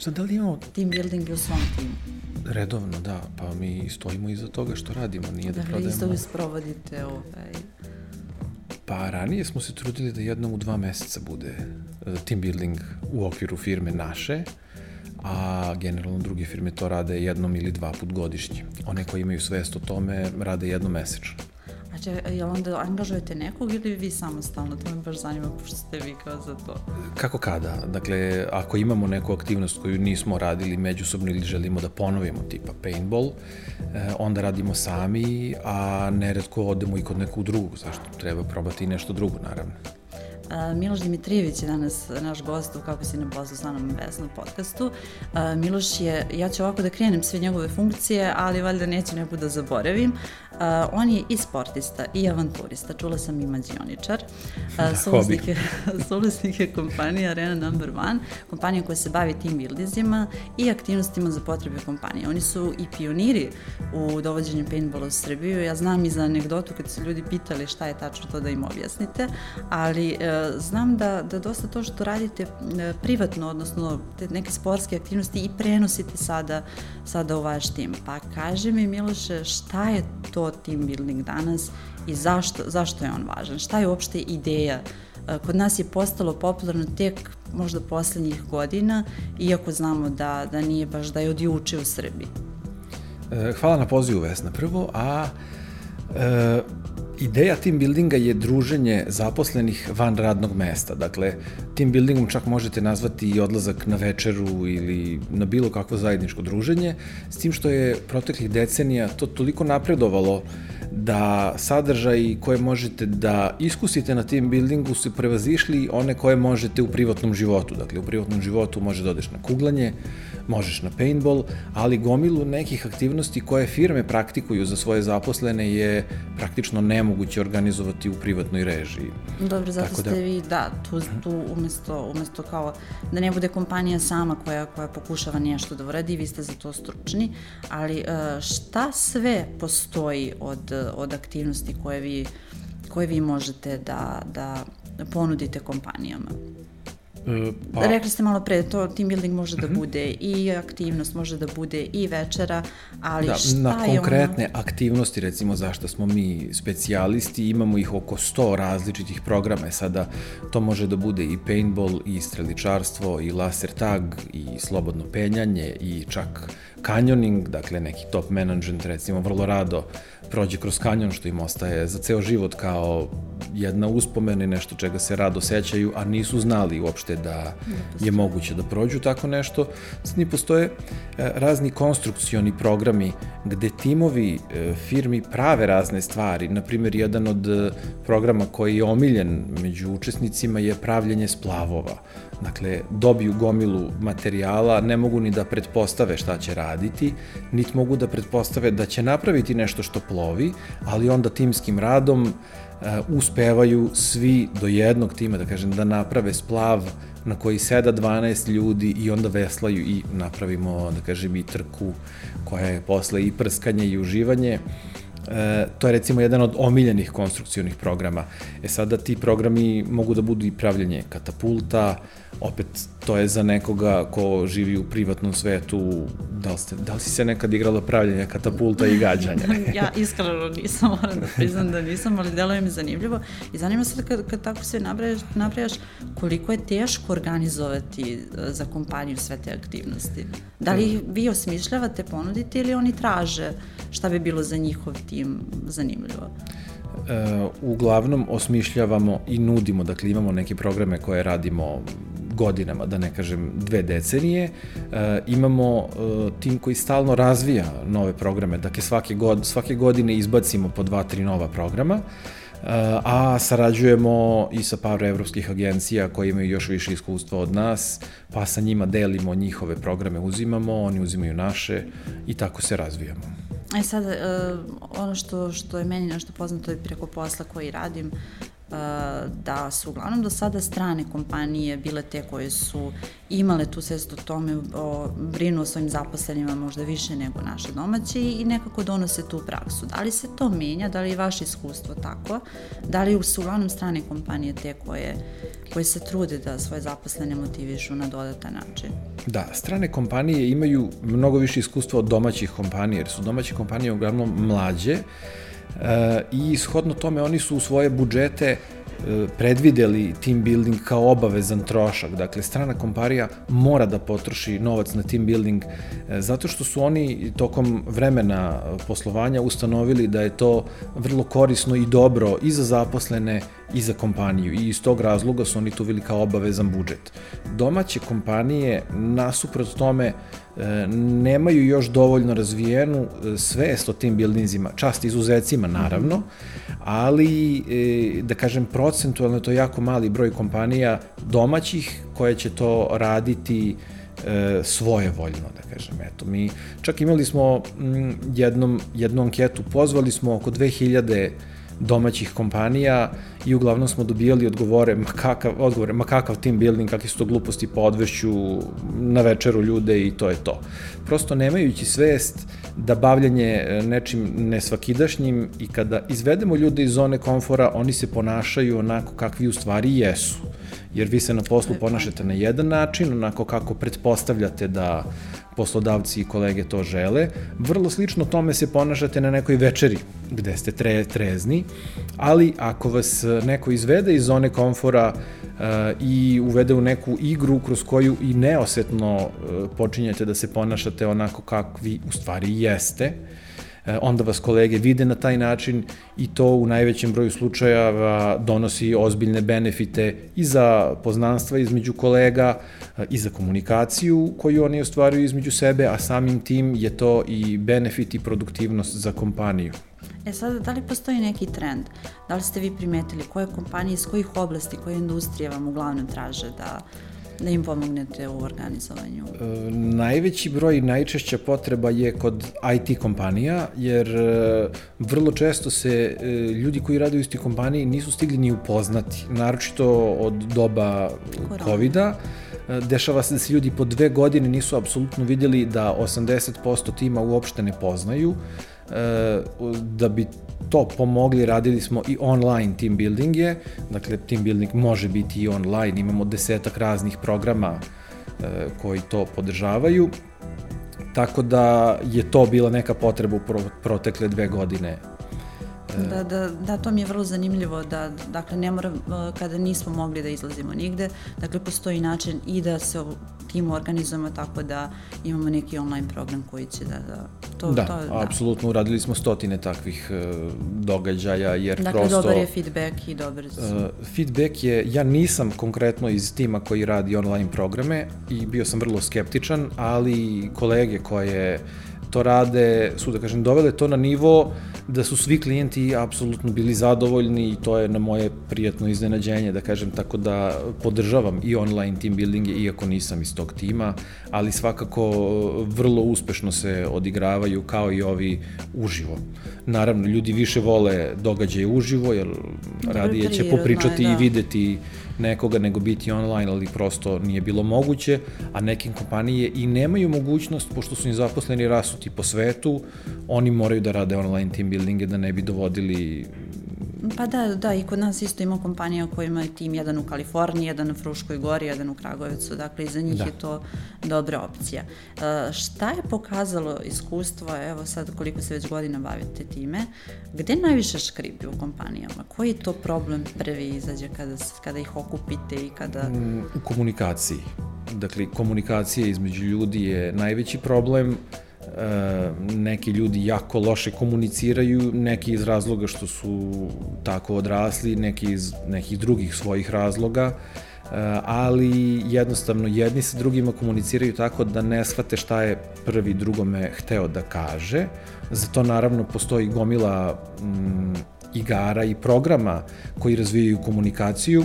Sad, da li imamo... Team building u svom timu. Redovno, da, pa mi stojimo iza toga što radimo, nije da, da prodajemo... Da li isto sprovodite ovaj... Pa ranije smo se trudili da jednom u dva meseca bude uh, team building u okviru firme naše, a generalno druge firme to rade jednom ili dva put godišnje. One koji imaju svest o tome rade jednom mesečno. A če, jel onda angažujete nekog ili vi samostalno? To me baš zanima, pošto ste vi kao za to. Kako kada? Dakle, ako imamo neku aktivnost koju nismo radili međusobno ili želimo da ponovimo, tipa paintball, eh, onda radimo sami, a neredko odemo i kod nekog drugog, zašto treba probati i nešto drugo, naravno. Miloš Dimitrijević je danas naš gost u Kako si na poslu sa nam Vesna podcastu. Miloš je, ja ću ovako da krenem sve njegove funkcije, ali valjda neću neku da zaboravim. Uh, on je i sportista i avanturista, čula sam i mađioničar. Uh, suvlasnik, je, suvlasnik je kompanija Arena Number One, kompanija koja se bavi team buildizima i aktivnostima za potrebe kompanije. Oni su i pioniri u dovođenju paintballa u Srbiju. Ja znam i za anegdotu kad su ljudi pitali šta je tačno to da im objasnite, ali uh, znam da, da dosta to što radite uh, privatno, odnosno te neke sportske aktivnosti i prenosite sada, sada u vaš tim. Pa kaže mi Miloše, šta je to team building danas i zašto, zašto je on važan? Šta je uopšte ideja? E, kod nas je postalo popularno tek možda poslednjih godina, iako znamo da, da nije baš da je od juče u Srbiji. E, hvala na pozivu Vesna prvo, a e, Ideja team buildinga je druženje zaposlenih van radnog mesta. Dakle, team buildingom čak možete nazvati i odlazak na večeru ili na bilo kakvo zajedničko druženje, s tim što je proteklih decenija to toliko napredovalo da sadržaji koje možete da iskusite na team buildingu su prevazišli one koje možete u privatnom životu. Dakle, u privatnom životu može da odeš na kuglanje, možeš na paintball, ali gomilu nekih aktivnosti koje firme praktikuju za svoje zaposlene je praktično nemoguće organizovati u privatnoj režiji. Dobro, zato Tako da... ste vi, da, tu, tu umesto, umesto kao da ne bude kompanija sama koja, koja pokušava nešto da uradi, vi ste za to stručni, ali e, šta sve postoji od, od aktivnosti koje vi, koje vi možete da, da ponudite kompanijama? E, pa, Rekli ste malo pre, to team building može da mhm. bude i aktivnost, može da bude i večera, ali da, šta na je konkretne ono... aktivnosti, recimo zašto smo mi specijalisti, imamo ih oko 100 različitih programa, e, sada to može da bude i paintball, i streličarstvo, i laser tag, i slobodno penjanje, i čak kanjoning, dakle neki top management recimo vrlo rado prođe kroz kanjon što im ostaje za ceo život kao jedna uspomena i nešto čega se rado sećaju, a nisu znali uopšte da je moguće da prođu tako nešto. Sad ni postoje e, razni konstrukcioni programi gde timovi e, firmi prave razne stvari. Naprimer, jedan od e, programa koji je omiljen među učesnicima je pravljenje splavova. Dakle, dobiju gomilu materijala, ne mogu ni da pretpostave šta će raditi, niti mogu da pretpostave da će napraviti nešto što plovi, ali onda timskim radom uh, uspevaju svi do jednog tima, da kažem, da naprave splav na koji seda 12 ljudi i onda veslaju i napravimo, da kažem, i trku koja je posle i prskanje i uživanje. E, to je recimo jedan od omiljenih konstrukcionih programa. E sada ti programi mogu da budu i pravljanje katapulta, opet to je za nekoga ko živi u privatnom svetu, da li, ste, da li si se nekad igrala pravljanje katapulta i gađanja? ja iskreno nisam, moram da priznam da nisam, ali deluje mi zanimljivo i zanima se kad, kad tako sve nabrajaš, nabrajaš koliko je teško organizovati e, za kompaniju sve te aktivnosti. Da li vi osmišljavate, ponudite ili oni traže šta bi bilo za njihov tim zanimljivo? Uh, uglavnom osmišljavamo i nudimo, dakle imamo neke programe koje radimo godinama, da ne kažem dve decenije. E, imamo e, tim koji stalno razvija nove programe, dakle svake, god, svake godine izbacimo po dva, tri nova programa, e, a sarađujemo i sa par evropskih agencija koji imaju još više iskustva od nas, pa sa njima delimo njihove programe, uzimamo, oni uzimaju naše i tako se razvijamo. E sad, uh, ono što, što je meni nešto poznato je preko posla koji radim, da su uglavnom do sada strane kompanije bile te koje su imale tu svest o tome, o, brinu o svojim zaposlenima možda više nego naše domaće i nekako donose tu praksu. Da li se to menja, da li je vaše iskustvo tako, da li su uglavnom strane kompanije te koje, koje se trude da svoje zaposlene motivišu na dodatan način? Da, strane kompanije imaju mnogo više iskustva od domaćih kompanija, jer su domaće kompanije uglavnom mlađe, i shodno tome oni su u svoje budžete E, predvideli team building kao obavezan trošak. Dakle, strana kompanija mora da potroši novac na team building e, zato što su oni tokom vremena poslovanja ustanovili da je to vrlo korisno i dobro i za zaposlene i za kompaniju i iz tog razloga su oni to vili kao obavezan budžet. Domaće kompanije nasuprot tome E, nemaju još dovoljno razvijenu e, svest o tim buildingzima, čast izuzecima naravno, ali e, da kažem procentualno to jako mali broj kompanija domaćih koje će to raditi svoje voljno, da kažem. Eto, mi čak imali smo jednom, jednu anketu, pozvali smo oko 2000 domaćih kompanija i uglavnom smo dobijali odgovore, ma kakav, odgovore, ma kakav team building, kakve su to gluposti po odvešću na večeru ljude i to je to. Prosto nemajući svest da bavljanje e, nečim nesvakidašnjim i kada izvedemo ljude iz zone komfora, oni se ponašaju onako kakvi u stvari jesu. Jer vi se na poslu ponašate na jedan način, onako kako pretpostavljate da poslodavci i kolege to žele. Vrlo slično tome se ponašate na nekoj večeri gde ste tre, trezni, ali ako vas neko izvede iz zone komfora uh, i uvede u neku igru kroz koju i neosetno uh, počinjete da se ponašate onako kakvi u stvari jeste, E, onda vas kolege vide na taj način i to u najvećem broju slučajeva donosi ozbiljne benefite i za poznanstva između kolega e, i za komunikaciju koju oni ostvaruju između sebe, a samim tim je to i benefit i produktivnost za kompaniju. E sada, da li postoji neki trend? Da li ste vi primetili koje kompanije iz kojih oblasti, koje industrije vam uglavnom traže da da im pomognete u organizovanju? E, najveći broj i najčešća potreba je kod IT kompanija, jer e, vrlo često se e, ljudi koji rade u istoj kompaniji nisu stigli ni upoznati, naročito od doba COVID-a. E, dešava se da se ljudi po dve godine nisu apsolutno vidjeli da 80% tima uopšte ne poznaju, da bi to pomogli, radili smo i online team buildinge, dakle team building može biti i online, imamo desetak raznih programa e, koji to podržavaju, tako da je to bila neka potreba u protekle dve godine Da, da, da, to mi je vrlo zanimljivo, da, dakle, ne mora, kada nismo mogli da izlazimo nigde, dakle, postoji način i da se timu organizujemo tako da imamo neki online program koji će da, da to, da, to, da. apsolutno, uradili smo stotine takvih uh, događaja, jer dakle, prosto... Dakle, dobar je feedback i dobar... Uh, feedback je, ja nisam konkretno iz tima koji radi online programe i bio sam vrlo skeptičan, ali kolege koje to rade su, da kažem, dovele to na nivo da su svi klijenti apsolutno bili zadovoljni i to je na moje prijatno iznenađenje, da kažem, tako da podržavam i online team buildinge, iako nisam iz tog tima, ali svakako vrlo uspešno se odigravaju kao i ovi uživo. Naravno, ljudi više vole događaje uživo, jer radije će popričati da. i videti nekoga nego biti online, ali prosto nije bilo moguće, a neke kompanije i nemaju mogućnost, pošto su im zaposleni rasuti po svetu, oni moraju da rade online team buildinge da ne bi dovodili Pa da, da, i kod nas isto ima kompanija koja ima tim jedan u Kaliforniji, jedan u Fruškoj gori, jedan u Kragovicu, dakle i za njih da. je to dobra opcija. Uh, šta je pokazalo iskustvo, evo sad koliko se već godina bavite time, gde najviše škripi u kompanijama? Koji je to problem prvi izađe kada, kada ih okupite i kada... Mm, u komunikaciji. Dakle, komunikacija između ljudi je najveći problem, E, neki ljudi jako loše komuniciraju, neki iz razloga što su tako odrasli, neki iz nekih drugih svojih razloga, e, ali jednostavno jedni sa drugima komuniciraju tako da ne shvate šta je prvi drugome hteo da kaže. Zato naravno postoji gomila mm, igara i programa koji razvijaju komunikaciju,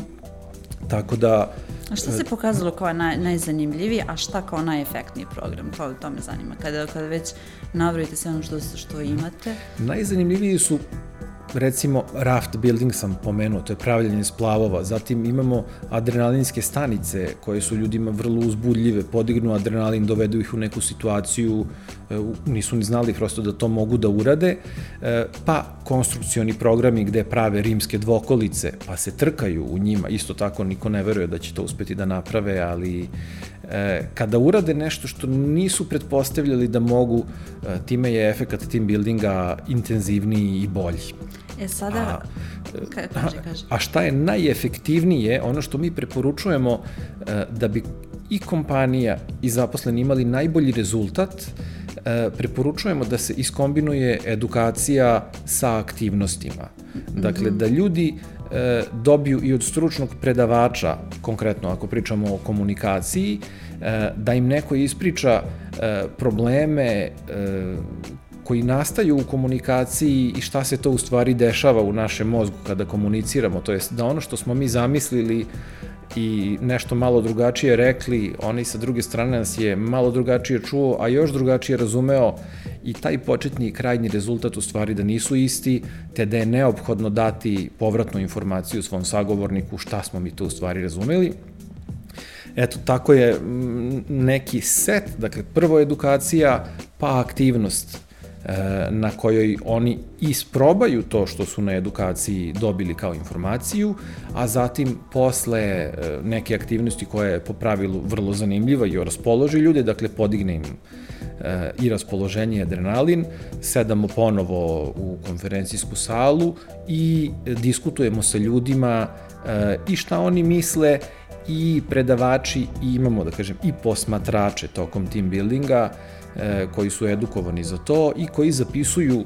tako da A šta se pokazalo kao naj, najzanimljiviji, a šta kao najefektniji program? To, to me zanima. Kada, kada već navrojite sve ono što, što imate. Najzanimljiviji su recimo raft building sam pomenuo, to je pravljanje splavova, zatim imamo adrenalinske stanice koje su ljudima vrlo uzbudljive, podignu adrenalin, dovedu ih u neku situaciju, e, nisu ni znali prosto da to mogu da urade, e, pa konstrukcioni programi gde prave rimske dvokolice, pa se trkaju u njima, isto tako niko ne veruje da će to uspeti da naprave, ali e, kada urade nešto što nisu pretpostavljali da mogu, time je efekat team buildinga intenzivniji i bolji. E sada, a, ka, kaže, kaže. A šta je najefektivnije, ono što mi preporučujemo da bi i kompanija i zaposleni imali najbolji rezultat, e, preporučujemo da se iskombinuje edukacija sa aktivnostima. Dakle, da ljudi e, dobiju i od stručnog predavača, konkretno ako pričamo o komunikaciji, e, da im neko ispriča probleme koji nastaju u komunikaciji i šta se to u stvari dešava u našem mozgu kada komuniciramo, to jest da ono što smo mi zamislili i nešto malo drugačije rekli, oni sa druge strane nas je malo drugačije čuo, a još drugačije razumeo i taj početni i krajnji rezultat u stvari da nisu isti, te da je neophodno dati povratnu informaciju svom sagovorniku šta smo mi tu u stvari razumeli. Eto, tako je neki set, dakle, prvo edukacija, pa aktivnost E, na kojoj oni isprobaju to što su na edukaciji dobili kao informaciju, a zatim posle e, neke aktivnosti koja je po pravilu vrlo zanimljiva i raspoloži ljude, dakle podigne im i raspoloženje adrenalin, sedamo ponovo u konferencijsku salu i diskutujemo sa ljudima i šta oni misle i predavači i imamo, da kažem, i posmatrače tokom team buildinga, koji su edukovani za to i koji zapisuju e,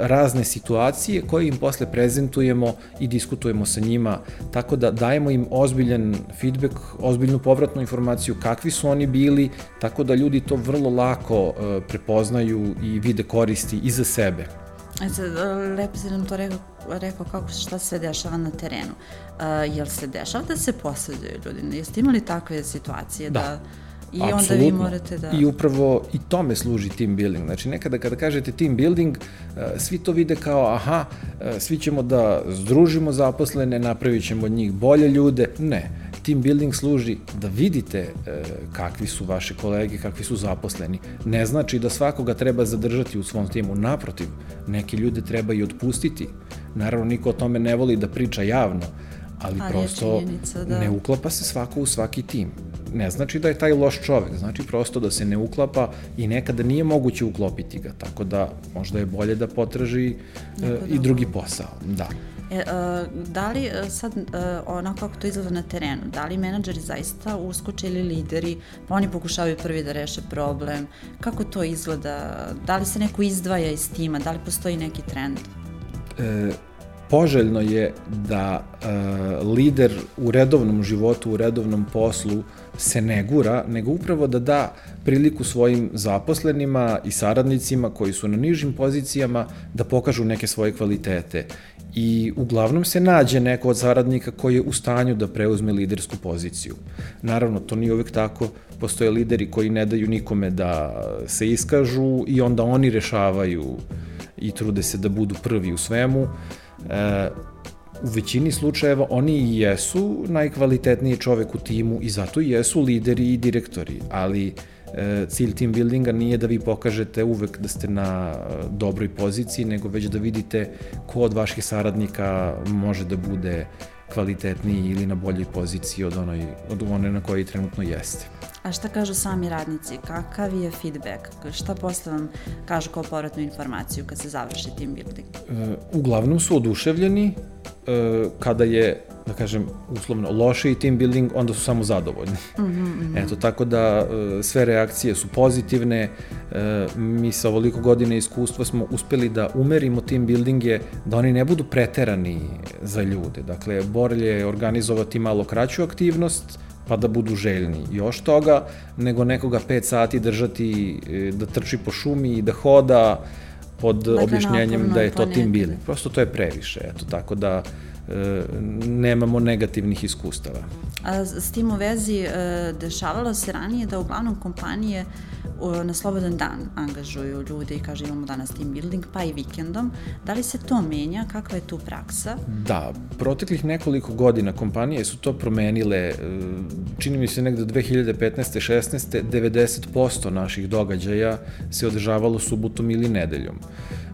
razne situacije koje im posle prezentujemo i diskutujemo sa njima, tako da dajemo im ozbiljan feedback, ozbiljnu povratnu informaciju kakvi su oni bili, tako da ljudi to vrlo lako e, prepoznaju i vide koristi i za sebe. E sad, lepo si nam to rekao, rekao kako šta se dešava na terenu. Uh, jel se dešava da se posveđaju ljudi? Jeste imali takve situacije da, da I Absolutno. onda vi morate da... I upravo i tome služi team building. Znači, nekada kada kažete team building, e, svi to vide kao, aha, e, svi ćemo da združimo zaposlene, napravit ćemo od njih bolje ljude. Ne, team building služi da vidite e, kakvi su vaše kolege, kakvi su zaposleni. Ne znači da svakoga treba zadržati u svom timu. Naprotiv, neke ljude treba i otpustiti. Naravno, niko o tome ne voli da priča javno, ali, ali prosto da... ne uklapa se svako u svaki tim ne znači da je taj loš čovek, znači prosto da se ne uklapa i nekada nije moguće uklopiti ga, tako da možda je bolje da potraži e, i drugi posao, da. E, uh, da li uh, sad uh, onako kako to izgleda na terenu, da li menadžeri zaista uskoče ili lideri, pa oni pokušavaju prvi da reše problem, kako to izgleda, da li se neko izdvaja iz tima, da li postoji neki trend? E, poželjno je da e, lider u redovnom životu, u redovnom poslu se ne gura, nego upravo da da priliku svojim zaposlenima i saradnicima koji su na nižim pozicijama da pokažu neke svoje kvalitete. I uglavnom se nađe neko od saradnika koji je u stanju da preuzme lidersku poziciju. Naravno, to nije uvek tako, postoje lideri koji ne daju nikome da se iskažu i onda oni rešavaju i trude se da budu prvi u svemu. Uh, E, u većini slučajeva oni i jesu najkvalitetniji čovek u timu i zato i jesu lideri i direktori, ali e, cilj team buildinga nije da vi pokažete uvek da ste na dobroj poziciji, nego već da vidite ko od vaših saradnika može da bude kvalitetniji ili na boljoj poziciji od, onoj, od one na kojoj trenutno jeste. A šta kažu sami radnici? Kakav je feedback? Šta posle vam kažu kao povratnu informaciju kad se završi team building? E, uglavnom su oduševljeni e, kada je da kažem, uslovno, loše i team building, onda su samo zadovoljni. Mm -hmm. Eto, tako da e, sve reakcije su pozitivne, e, mi sa ovoliko godine iskustva smo uspeli da umerimo team buildinge, da oni ne budu preterani za ljude. Dakle, bolje je organizovati malo kraću aktivnost, pa da budu željni još toga, nego nekoga 5 sati držati e, da trči po šumi i da hoda pod objašnjenjem da je to team building. Prosto to je previše, eto, tako da nemamo negativnih iskustava. A s tim u vezi e, dešavalo se ranije da uglavnom kompanije na slobodan dan angažuju ljude i kaže imamo danas team building, pa i vikendom. Da li se to menja? Kakva je tu praksa? Da, proteklih nekoliko godina kompanije su to promenile. E, čini mi se negde 2015. 16. 90% naših događaja se održavalo subotom ili nedeljom.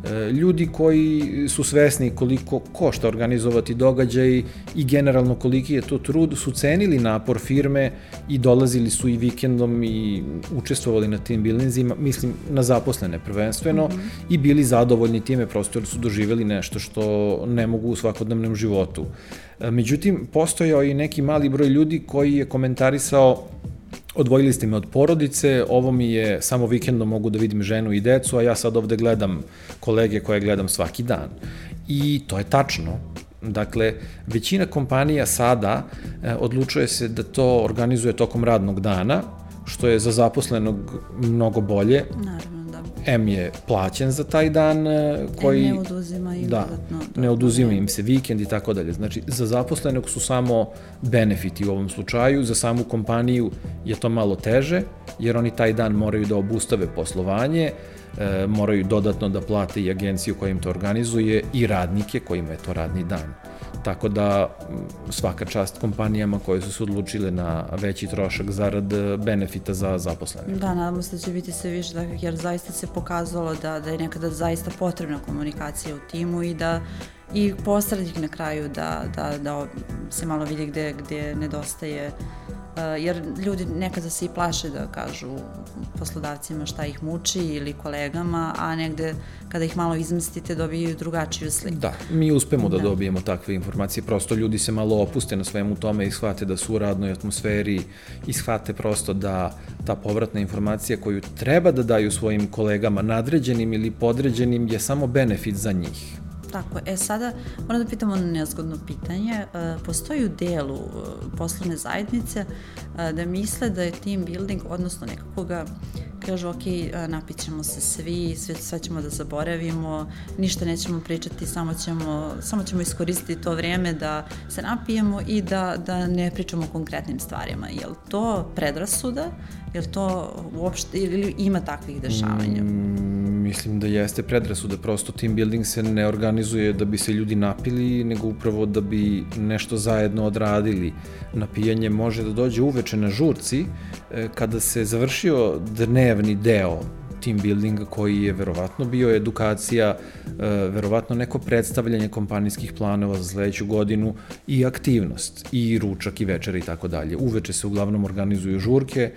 E, ljudi koji su svesni koliko košta organizovati događaj i generalno koliki je to trud, su cenili napor firme i dolazili su i vikendom i učestvovali na tim bilinzima, mislim na zaposlene prvenstveno, mm -hmm. i bili zadovoljni time prosto jer su doživjeli nešto što ne mogu u svakodnevnom životu. E, međutim, postojao i neki mali broj ljudi koji je komentarisao odvojili ste me od porodice, ovo mi je samo vikendom mogu da vidim ženu i decu, a ja sad ovde gledam kolege koje gledam svaki dan. I to je tačno. Dakle, većina kompanija sada e, odlučuje se da to organizuje tokom radnog dana, što je za zaposlenog mnogo bolje. Naravno. M je plaćen za taj dan e, koji... M ne oduzima im da, dodatno. ne oduzima im se vikend i tako dalje. Znači, za zaposlenog su samo benefiti u ovom slučaju, za samu kompaniju je to malo teže, jer oni taj dan moraju da obustave poslovanje, e, moraju dodatno da plate i agenciju koja im to organizuje i radnike kojima je to radni dan. Tako da svaka čast kompanijama koje su se odlučile na veći trošak zarad e, benefita za zaposlene. Da, nadamo se da će biti sve više, da, jer zaista se pokazalo da, da je nekada zaista potrebna komunikacija u timu i da i posrednik na kraju da, da, da se malo vidi gde, gde nedostaje jer ljudi nekada se i plaše da kažu poslodavcima šta ih muči ili kolegama, a negde kada ih malo izmestite dobiju drugačiju sliku. Da, mi uspemo da, da dobijemo takve informacije, prosto ljudi se malo opuste na svemu tome i shvate da su u radnoj atmosferi i shvate prosto da ta povratna informacija koju treba da daju svojim kolegama nadređenim ili podređenim je samo benefit za njih. Tako, e sada moram da pitamo ono nezgodno pitanje. E, postoji u delu e, poslovne zajednice e, da misle da je team building, odnosno nekako ga kažu ok, napićemo se svi, sve, sve ćemo da zaboravimo, ništa nećemo pričati, samo ćemo, samo ćemo iskoristiti to vreme da se napijemo i da, da ne pričamo o konkretnim stvarima. Je li to predrasuda? Je li to uopšte, ili ima takvih dešavanja? Mm, mislim da jeste predrasuda, prosto team building se ne organizuje da bi se ljudi napili, nego upravo da bi nešto zajedno odradili. Napijanje može da dođe uveče na žurci, e, kada se završio dnevni deo team buildinga koji je verovatno bio edukacija, e, verovatno neko predstavljanje kompanijskih planova za sledeću godinu i aktivnost, i ručak i večer i tako dalje. Uveče se uglavnom organizuju žurke.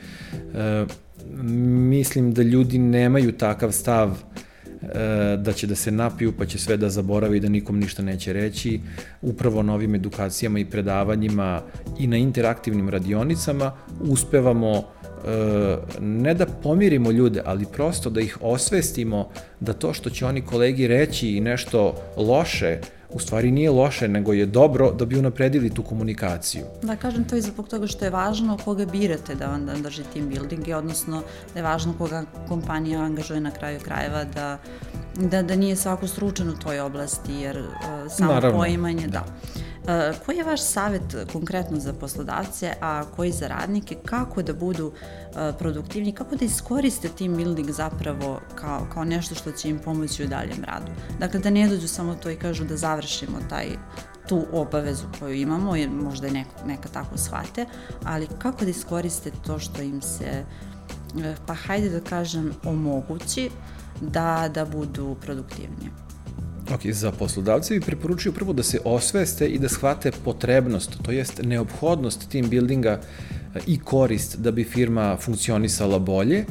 E, mislim da ljudi nemaju takav stav e, da će da se napiju pa će sve da zaboravi da nikom ništa neće reći. Upravo na ovim edukacijama i predavanjima i na interaktivnim radionicama uspevamo ne da pomirimo ljude, ali prosto da ih osvestimo da to što će oni kolegi reći i nešto loše, u stvari nije loše, nego je dobro da bi unapredili tu komunikaciju. Da, kažem to i zbog toga što je važno koga birate da vam drži team building, odnosno da je važno koga kompanija angažuje na kraju krajeva da, da, da nije svako stručan u toj oblasti, jer uh, samo Naravno. poimanje, da. da koji je vaš savet konkretno za poslodavce, a koji za radnike, kako da budu e, produktivni, kako da iskoriste team building zapravo kao, kao nešto što će im pomoći u daljem radu? Dakle, da ne dođu samo to i kažu da završimo taj tu obavezu koju imamo, jer možda je neka, tako shvate, ali kako da iskoriste to što im se, e, pa hajde da kažem, omogući da, da budu produktivniji? Ok, za poslodavce bi preporučio prvo da se osveste i da shvate potrebnost, to jest neophodnost team buildinga e, i korist da bi firma funkcionisala bolje.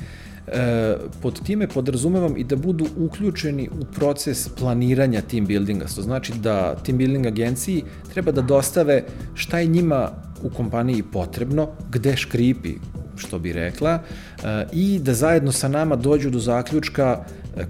E, pod time podrazumevam i da budu uključeni u proces planiranja team buildinga, što znači da team building agenciji treba da dostave šta je njima u kompaniji potrebno, gde škripi, što bi rekla, e, i da zajedno sa nama dođu do zaključka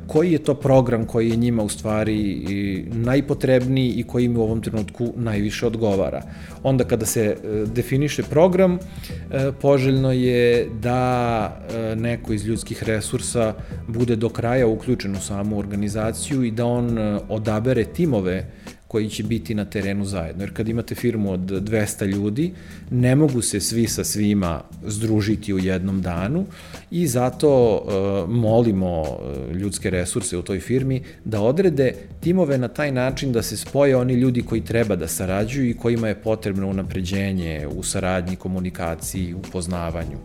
koji je to program koji je njima u stvari najpotrebniji i koji im u ovom trenutku najviše odgovara. Onda kada se e, definiše program, e, poželjno je da e, neko iz ljudskih resursa bude do kraja uključen u samu organizaciju i da on odabere timove koji će biti na terenu zajedno. Jer kad imate firmu od 200 ljudi, ne mogu se svi sa svima združiti u jednom danu i zato uh, molimo uh, ljudske resurse u toj firmi da odrede timove na taj način da se spoje oni ljudi koji treba da sarađuju i kojima je potrebno unapređenje u saradnji, komunikaciji, upoznavanju.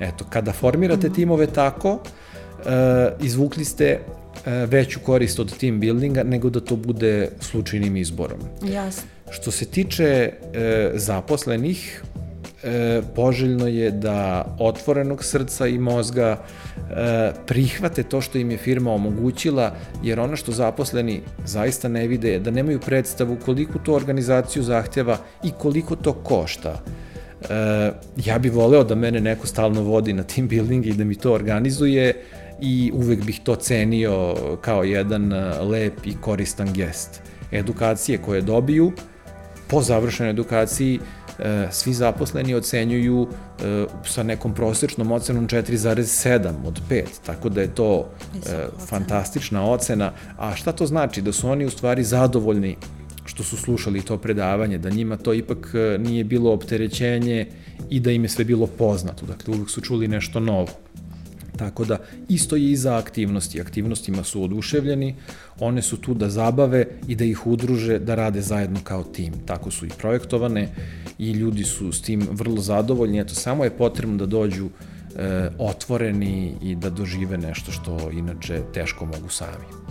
Eto, kada formirate timove tako, uh, izvukli ste E, veću korist od team buildinga nego da to bude slučajnim izborom. Jasno. Što se tiče e, zaposlenih, e, poželjno je da otvorenog srca i mozga e, prihvate to što im je firma omogućila, jer ono što zaposleni zaista ne vide je da nemaju predstavu koliko to organizaciju zahtjeva i koliko to košta. E, ja bih voleo da mene neko stalno vodi na team building i da mi to organizuje, i uvek bih to cenio kao jedan e, lep i koristan gest. Edukacije koje dobiju, po završenoj edukaciji, e, svi zaposleni ocenjuju e, sa nekom prosečnom ocenom 4,7 od 5, tako da je to fantastična ocena. A šta to znači? Da su oni u stvari zadovoljni što su slušali to predavanje, da njima to ipak nije bilo opterećenje i da im je sve bilo poznato. Dakle, uvek su čuli nešto novo. Tako da isto je i za aktivnosti. Aktivnostima su oduševljeni, one su tu da zabave i da ih udruže da rade zajedno kao tim. Tako su i projektovane i ljudi su s tim vrlo zadovoljni. Eto, samo je potrebno da dođu e, otvoreni i da dožive nešto što inače teško mogu sami.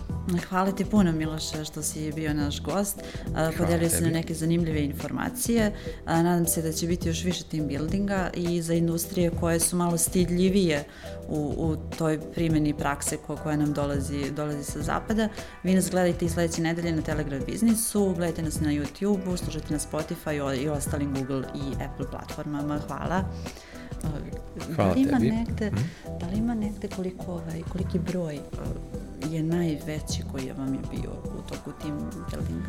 Hvala ti puno Miloše što si bio naš gost. Podelio si na neke zanimljive informacije. Nadam se da će biti još više team buildinga i za industrije koje su malo stidljivije u, u toj primjeni prakse ko, koja nam dolazi, dolazi sa zapada. Vi nas gledajte i sledeće nedelje na Telegram biznisu, gledajte nas na YouTube-u, slušajte na Spotify i ostalim Google i Apple platformama. Hvala. Hvala da li ima tebi. Negde. Da li ima negde koliko, ovaj, koliki broj je najveći koji vam je bio u toku tim buildinga?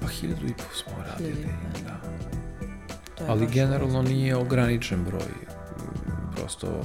Pa hiljadu i po smo radili, da. To Ali generalno različno. nije ograničen broj. Prosto